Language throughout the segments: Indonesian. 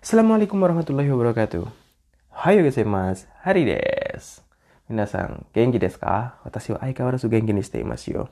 Assalamualaikum warahmatullahi wabarakatuh. Hayo mas, hari des. Minasan, genki desu ka? Watashi wa aikawarazu genki ni shite imasu yo.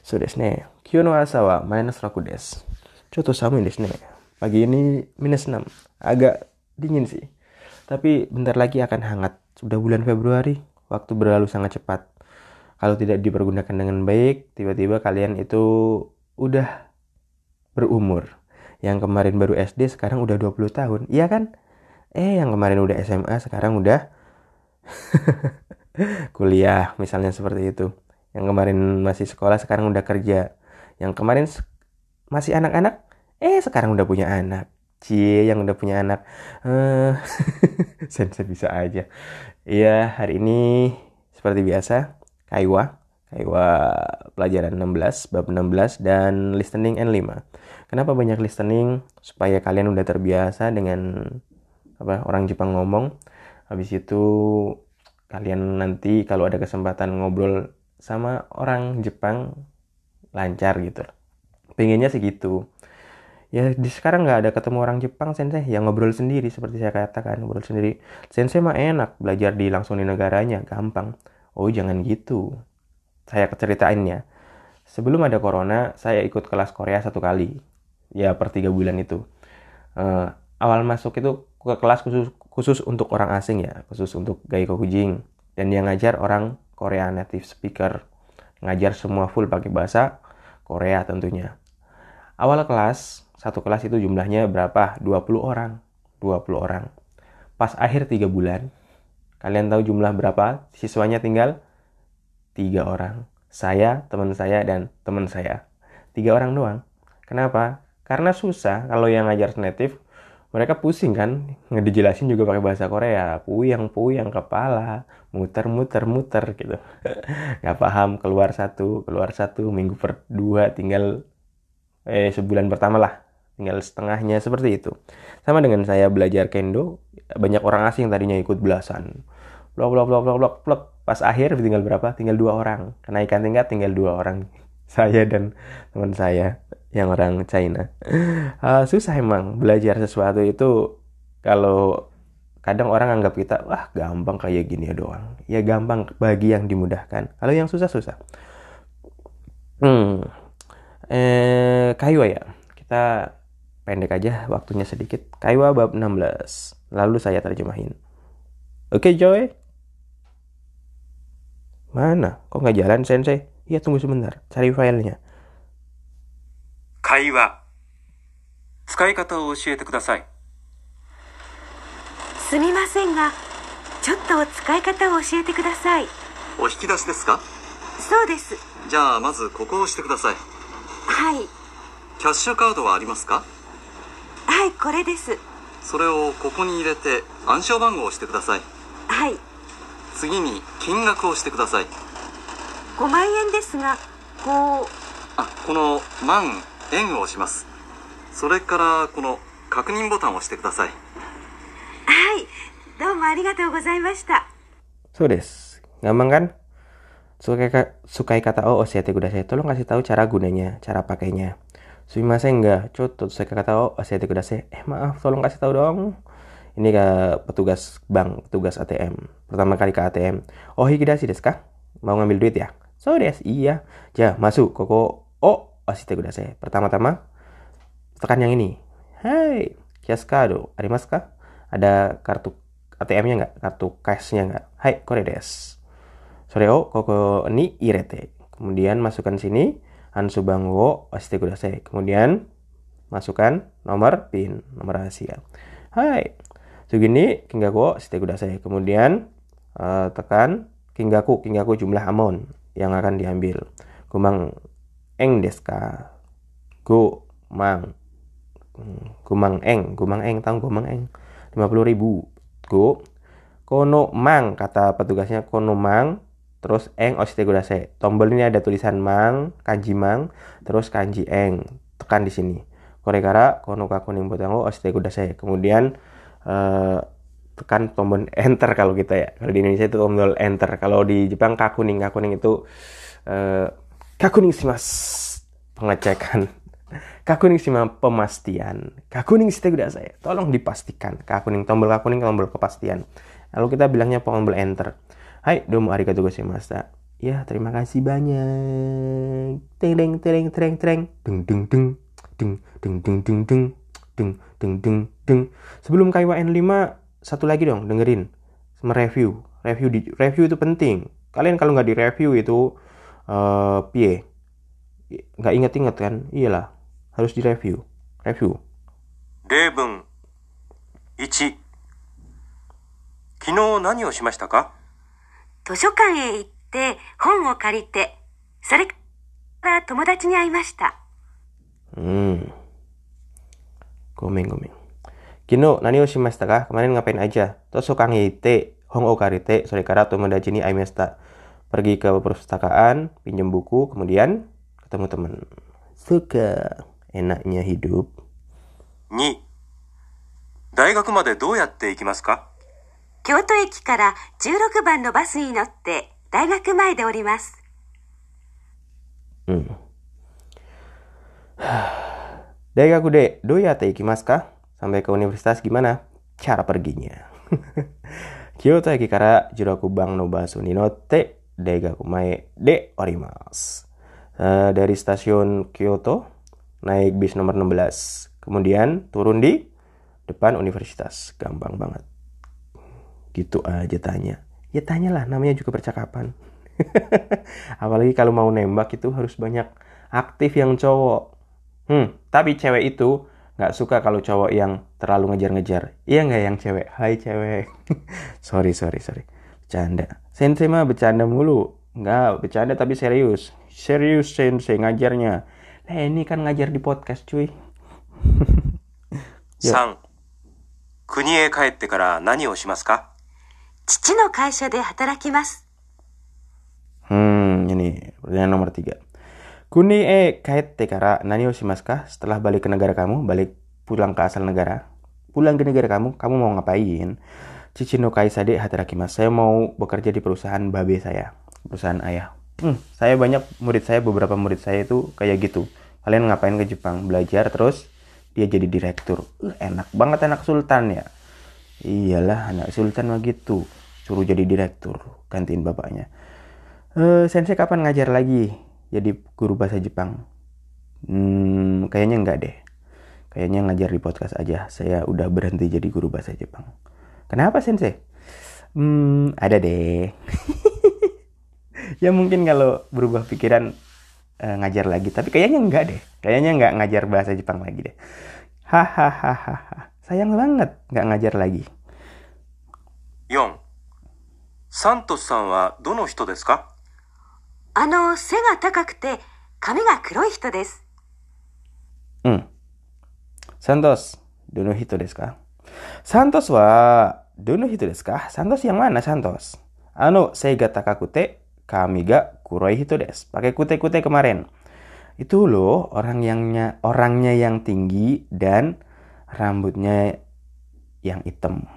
So desu ne, kyo no asa wa minus raku desu. Choto samui desu ne. Pagi ini minus 6. Agak dingin sih. Tapi bentar lagi akan hangat. Sudah bulan Februari, waktu berlalu sangat cepat. Kalau tidak dipergunakan dengan baik, tiba-tiba kalian itu udah berumur yang kemarin baru SD sekarang udah 20 tahun. Iya kan? Eh yang kemarin udah SMA sekarang udah kuliah misalnya seperti itu. Yang kemarin masih sekolah sekarang udah kerja. Yang kemarin masih anak-anak? Eh sekarang udah punya anak. Cie yang udah punya anak. Uh, sense bisa aja. Iya hari ini seperti biasa Kaiwa. Kaiwa pelajaran 16 bab 16 dan listening N5 Kenapa banyak listening? Supaya kalian udah terbiasa dengan apa orang Jepang ngomong. Habis itu kalian nanti kalau ada kesempatan ngobrol sama orang Jepang lancar gitu. Pengennya sih gitu. Ya di sekarang nggak ada ketemu orang Jepang sensei yang ngobrol sendiri seperti saya katakan ngobrol sendiri. Sensei mah enak belajar di langsung di negaranya gampang. Oh jangan gitu. Saya ceritainnya. Sebelum ada corona, saya ikut kelas Korea satu kali. Ya per tiga bulan itu. Uh, awal masuk itu ke kelas khusus khusus untuk orang asing ya khusus untuk Gaiko Kujing dan dia ngajar orang Korea native speaker. Ngajar semua full pakai bahasa Korea tentunya. Awal kelas satu kelas itu jumlahnya berapa? 20 orang. 20 orang. Pas akhir tiga bulan kalian tahu jumlah berapa? Siswanya tinggal tiga orang saya teman saya dan teman saya. Tiga orang doang. Kenapa? Karena susah kalau yang ngajar native mereka pusing kan? Ngedijelasin juga pakai bahasa Korea. Puyang puyang kepala. Muter muter muter gitu. Nggak paham. Keluar satu keluar satu. Minggu per dua tinggal eh sebulan pertama lah. Tinggal setengahnya. Seperti itu. Sama dengan saya belajar kendo banyak orang asing tadinya ikut belasan blok blok blok blok blok blok pas akhir tinggal berapa tinggal dua orang kenaikan tingkat tinggal dua orang saya dan teman saya yang orang China. Uh, susah emang belajar sesuatu itu kalau kadang orang anggap kita wah gampang kayak gini ya doang. Ya gampang bagi yang dimudahkan. Kalau yang susah susah. Hmm. Eh Kaiwa ya. Kita pendek aja waktunya sedikit. Kaiwa bab 16. Lalu saya terjemahin. Oke okay, Joy. Mana? Kok nggak jalan Sensei? Iya tunggu sebentar. Cari filenya. 会話使い方を教えてくださいすみませんがちょっと使い方を教えてくださいお引き出しですかそうですじゃあまずここを押してくださいはいキャッシュカードはありますかはいこれですそれをここに入れて暗証番号を押してくださいはい次に金額を押してください5万円ですがこうあこの万円を押しますそれからこの確認ボタンを押してくださいはいどうもありがとうございましたそうです gampang kan sukai, sukai kata oh oshete kudasai tolong kasih tahu cara gunanya cara pakainya sumimasen enggak coto sukai kata oh oshete kudasai eh maaf tolong kasih tahu dong ini ke petugas bank petugas ATM pertama kali ke ATM oh hikidashi desu ka mau ngambil duit ya so des iya ja masuk koko oh Oshite kudasai. Pertama-tama, tekan yang ini. Hai, kiaskado, arimasu ka? Ada kartu ATM-nya nggak? Kartu cash-nya nggak? Hai, kore desu. Sore o koko ni irete. Kemudian masukkan sini ansu bango oshite kudasai. Kemudian masukkan nomor PIN, nomor rahasia. Hai, segini kingaku oshite kudasai. Kemudian uh, tekan kingaku, kingaku jumlah amount yang akan diambil. Kumang eng desu ka go mang gumang eng. Gumang eng tahu gumang eng? 50 ribu. Go kono mang kata petugasnya kono mang. Terus eng oshite kudasai tombol ini ada tulisan mang kanji mang. Terus kanji eng. Tekan di sini. Korekara kono kakuning botango oshite kudasai kemudian uh, tekan tombol enter kalau kita ya kalau di Indonesia itu tombol enter kalau di Jepang kakuning kakuning itu uh, kakuning mas pengecekan kakuning shima pemastian. Kakuning shite kudasai. Tolong dipastikan. Kakuning tombol kakuning tombol kepastian. Lalu kita bilangnya tombol enter. Hai, domo arigatou gozaimashita. Ya, terima kasih banyak. Teng teng teng teng teng. Deng deng deng. Deng deng deng deng deng. Deng deng deng deng. Sebelum KWN 5, satu lagi dong dengerin. Mereview. Review di review itu penting. Kalian kalau nggak di review itu eh pie nggak inget-inget kan iyalah harus direview review 例文1昨日何をしましたか図書館へ行って本を借りて、それから友達に会いました。 hmm gomeng gomeng Kino nani o shimashita ka? Kemarin ngapain aja? Tosokang ite, hong o karite, sore kara tomodachi ni aimashita. Pergi ke perpustakaan, pinjam buku, kemudian ketemu teman. Suka enaknya hidup. 2大学までどうやって行きますか京都駅から16番のバスに乗って大学前で降ります。 Hmm. Daigaku de doyate ikimasu ka? Sampai ke universitas gimana? Cara perginya. Kyoto eki kara Jirakuban no basu ni notte Daigaku mae de orimasu. Eh, dari stasiun Kyoto naik bis nomor 16. Kemudian turun di depan universitas. Gampang banget. Gitu aja tanya. Ya tanyalah, namanya juga percakapan. Apalagi kalau mau nembak itu harus banyak aktif yang cowok. Hmm, tapi cewek itu nggak suka kalau cowok yang terlalu ngejar-ngejar. Iya nggak yang cewek? Hai cewek. sorry, sorry, sorry. Bercanda. Sensei mah bercanda mulu. Nggak, bercanda tapi serius. Serius sensei ngajarnya. Nah ini kan ngajar di podcast cuy. 3国へ帰ってから何をしますか父の会社で働きます。 Hmm, ini pertanyaan nomor tiga. Kuni e kaete kara nani o shimasu ka? Setelah balik ke negara kamu, balik pulang ke asal negara, pulang ke negara kamu, kamu mau ngapain? Cici no kaisa de hatarakimasu. Saya mau bekerja di perusahaan babe saya, perusahaan ayah. Hmm, saya banyak murid saya, beberapa murid saya itu kayak gitu. Kalian ngapain ke Jepang? Belajar terus dia jadi direktur. Uh, enak banget anak sultan ya. Iyalah, anak sultan mah gitu. Suruh jadi direktur, gantiin bapaknya. Eh, sensei kapan ngajar lagi jadi guru bahasa Jepang? Hmm, kayaknya enggak deh. Kayaknya ngajar di podcast aja. Saya udah berhenti jadi guru bahasa Jepang. Kenapa sensei? Hmm, ada deh. ya mungkin kalau berubah pikiran eh, ngajar lagi. Tapi kayaknya enggak deh. Kayaknya enggak ngajar bahasa Jepang lagi deh. Hahaha. Sayang banget nggak ngajar lagi. 4サントスさんはどの人ですか あの、背が高くて髪が黒い人です。 Hmm. Santos, dono hito desu ka? Santos wa dono hito desu ka? Santos yang mana Santos? Ano, seiga takakute, kami ga kuroi hito desu. Pakai kute-kute kemarin. Itu loh orang yangnya orangnya yang tinggi dan rambutnya yang hitam.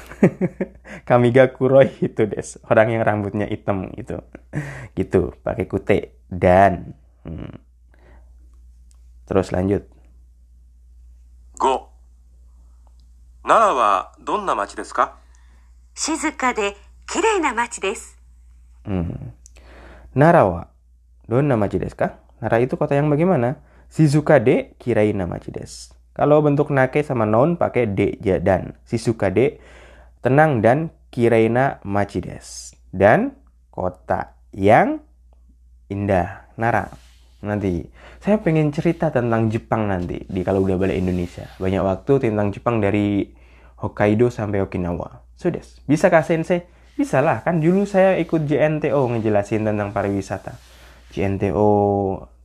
Kamiga Kuroi itu des, orang yang rambutnya hitam gitu. Gitu, pakai kute dan hmm. Terus lanjut. Go. Nara wa donna machi desu ka? Shizuka de kirei na machi desu. Hmm. Nara wa donna machi desu ka? Nara itu kota yang bagaimana? Shizuka de kirei na machi desu. Kalau bentuk nake sama non pakai de ya dan. Shizuka de tenang dan kiraina machi desu. Dan kota yang indah. Nara. Nanti saya pengen cerita tentang Jepang nanti di kalau udah balik Indonesia. Banyak waktu tentang Jepang dari Hokkaido sampai Okinawa. Sudah. Bisa kah sensei? Bisa lah, kan dulu saya ikut JNTO ngejelasin tentang pariwisata. JNTO,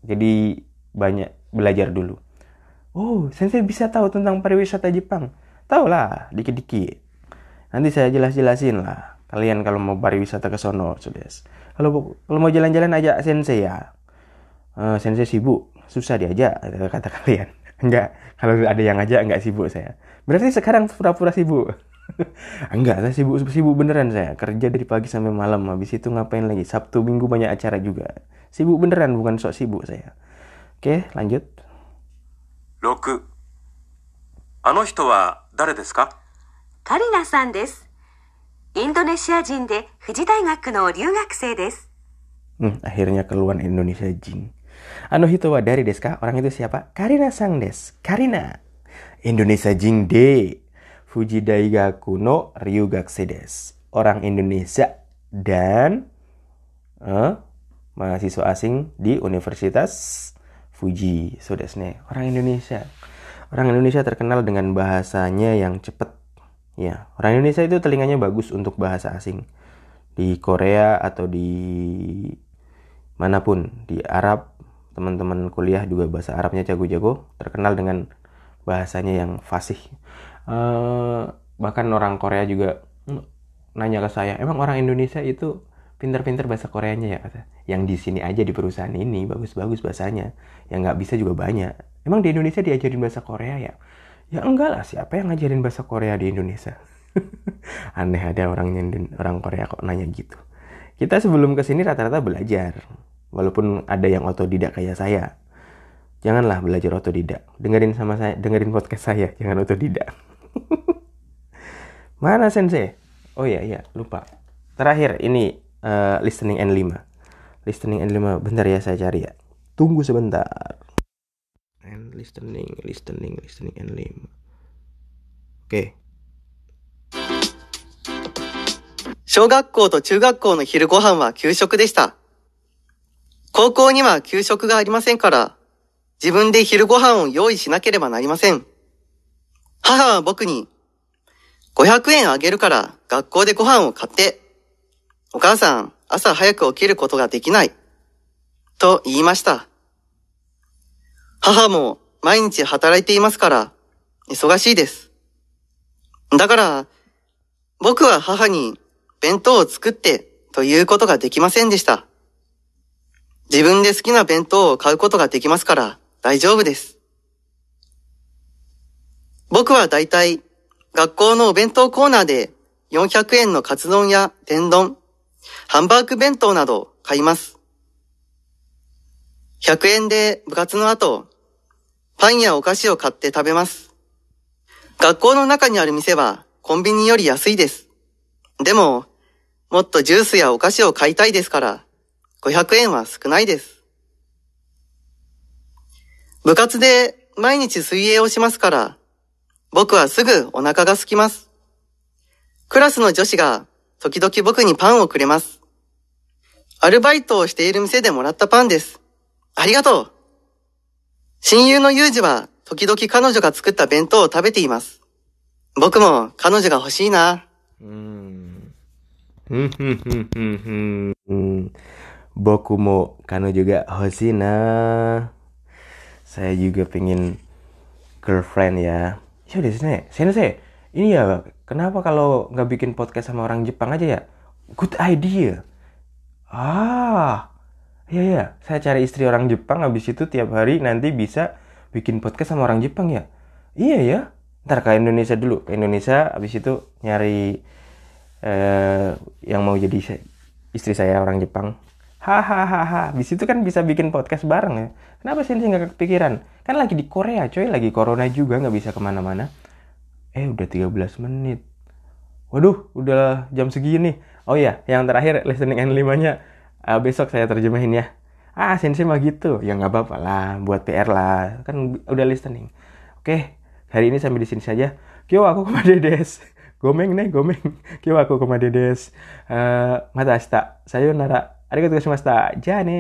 jadi banyak belajar dulu. Oh, sensei bisa tahu tentang pariwisata Jepang? Tahu lah, dikit-dikit. Nanti saya jelas-jelasin lah. Kalian kalau mau pariwisata ke sono, sudah. Kalau kalau mau jalan-jalan aja sensei ya. Eh, sensei sibuk, susah diajak kata kalian. Enggak, kalau ada yang ngajak enggak sibuk saya. Berarti sekarang pura-pura sibuk. enggak, saya sibuk sibuk beneran saya. Kerja dari pagi sampai malam, habis itu ngapain lagi? Sabtu Minggu banyak acara juga. Sibuk beneran bukan sok sibuk saya. Oke, lanjut. 6あの人は誰ですか カリナさんです。インドネシア人で富士大学の留学生です。 Hmm, akhirnya keluar Indonesia Jing. Ano hito wa dari desu ka? Orang itu siapa? Karina Sang des. Karina. Indonesia Jing de. Fuji Daigaku no Ryugakusei desu. Orang Indonesia dan eh, mahasiswa asing di Universitas Fuji. So desu ne. Orang Indonesia. Orang Indonesia terkenal dengan bahasanya yang cepet. Ya, orang Indonesia itu telinganya bagus untuk bahasa asing. Di Korea atau di mana pun di Arab teman-teman kuliah juga bahasa Arabnya jago-jago terkenal dengan bahasanya yang fasih. Eh, bahkan orang Korea juga nanya ke saya emang orang Indonesia itu pinter-pinter bahasa Koreanya ya? Kata yang di sini aja di perusahaan ini bagus-bagus bahasanya. Yang nggak bisa juga banyak. Emang di Indonesia diajarin bahasa Korea ya ya enggak lah. Siapa yang ngajarin bahasa Korea di Indonesia? Aneh ada orang orang Korea kok nanya gitu. Kita sebelum ke sini rata-rata belajar walaupun ada yang otodidak kayak saya. Janganlah belajar otodidak. Dengerin sama saya dengerin podcast saya. Jangan otodidak. Mana sensei? Oh iya iya lupa. Terakhir ini eh, listening N5 listening N5 bentar ya saya cari ya. Tunggu sebentar and listening listening listening and lim. oke 小学校と中学校の昼ご飯は給食でした。高校には給食がありませんから、自分で昼ご飯を用意しなければなりません。母は僕に、500円あげるから学校でご飯を買って、お母さん、朝早く起きることができない。と言いました。母も毎日働いていますから、忙しいです。だから、僕は母に弁当を作ってということができませんでした。自分で好きな弁当を買うことができますから大丈夫です。僕はだいたい学校のお弁当コーナーで400円のカツ丼や天丼、ハンバーグ弁当など買います。100円で部活の後、パンやお菓子を買って食べます。学校の中にある店はコンビニより安いです。でも、もっとジュースやお菓子を買いたいですから、500円は少ないです。部活で毎日水泳をしますから、僕はすぐお腹が空きます。クラスの女子が時々僕にパンをくれます。アルバイトをしている店でもらったパンです。ありがとう。親友のユージは時々彼女が作った弁当を食べています。僕も彼女が欲しいな。Hmm. Hmm, hmm, hmm, hmm, hmm, hmm. Boku mo kano juga Hosina. Saya juga pengen girlfriend ya. Ya udah sini, sensei. Ini ya, kenapa kalau nggak bikin podcast sama orang Jepang aja ya? Good idea. Ah, iya ya. Saya cari istri orang Jepang, habis itu tiap hari nanti bisa bikin podcast sama orang Jepang ya. Iya ya. Ntar ke Indonesia dulu, ke Indonesia, habis itu nyari eh yang mau jadi istri saya orang Jepang. Hahaha, habis itu kan bisa bikin podcast bareng ya. Kenapa sih nggak kepikiran? Kan lagi di Korea coy, lagi corona juga nggak bisa ke mana-mana. Eh udah 13 menit. Waduh, udah jam segini. Oh iya, yang terakhir listening N5-nya eh, besok saya terjemahin ya. Ah, sensei mah gitu. Ya nggak apa-apa lah, buat PR lah. Kan udah listening. Oke, hari ini sampai di sini saja. Kyo aku ke mana des? Gomeng nih, gomeng. Kyo aku ke mana des? Eh, mata ashita. Sayonara. Arigatou gozaimashita. Ja ne.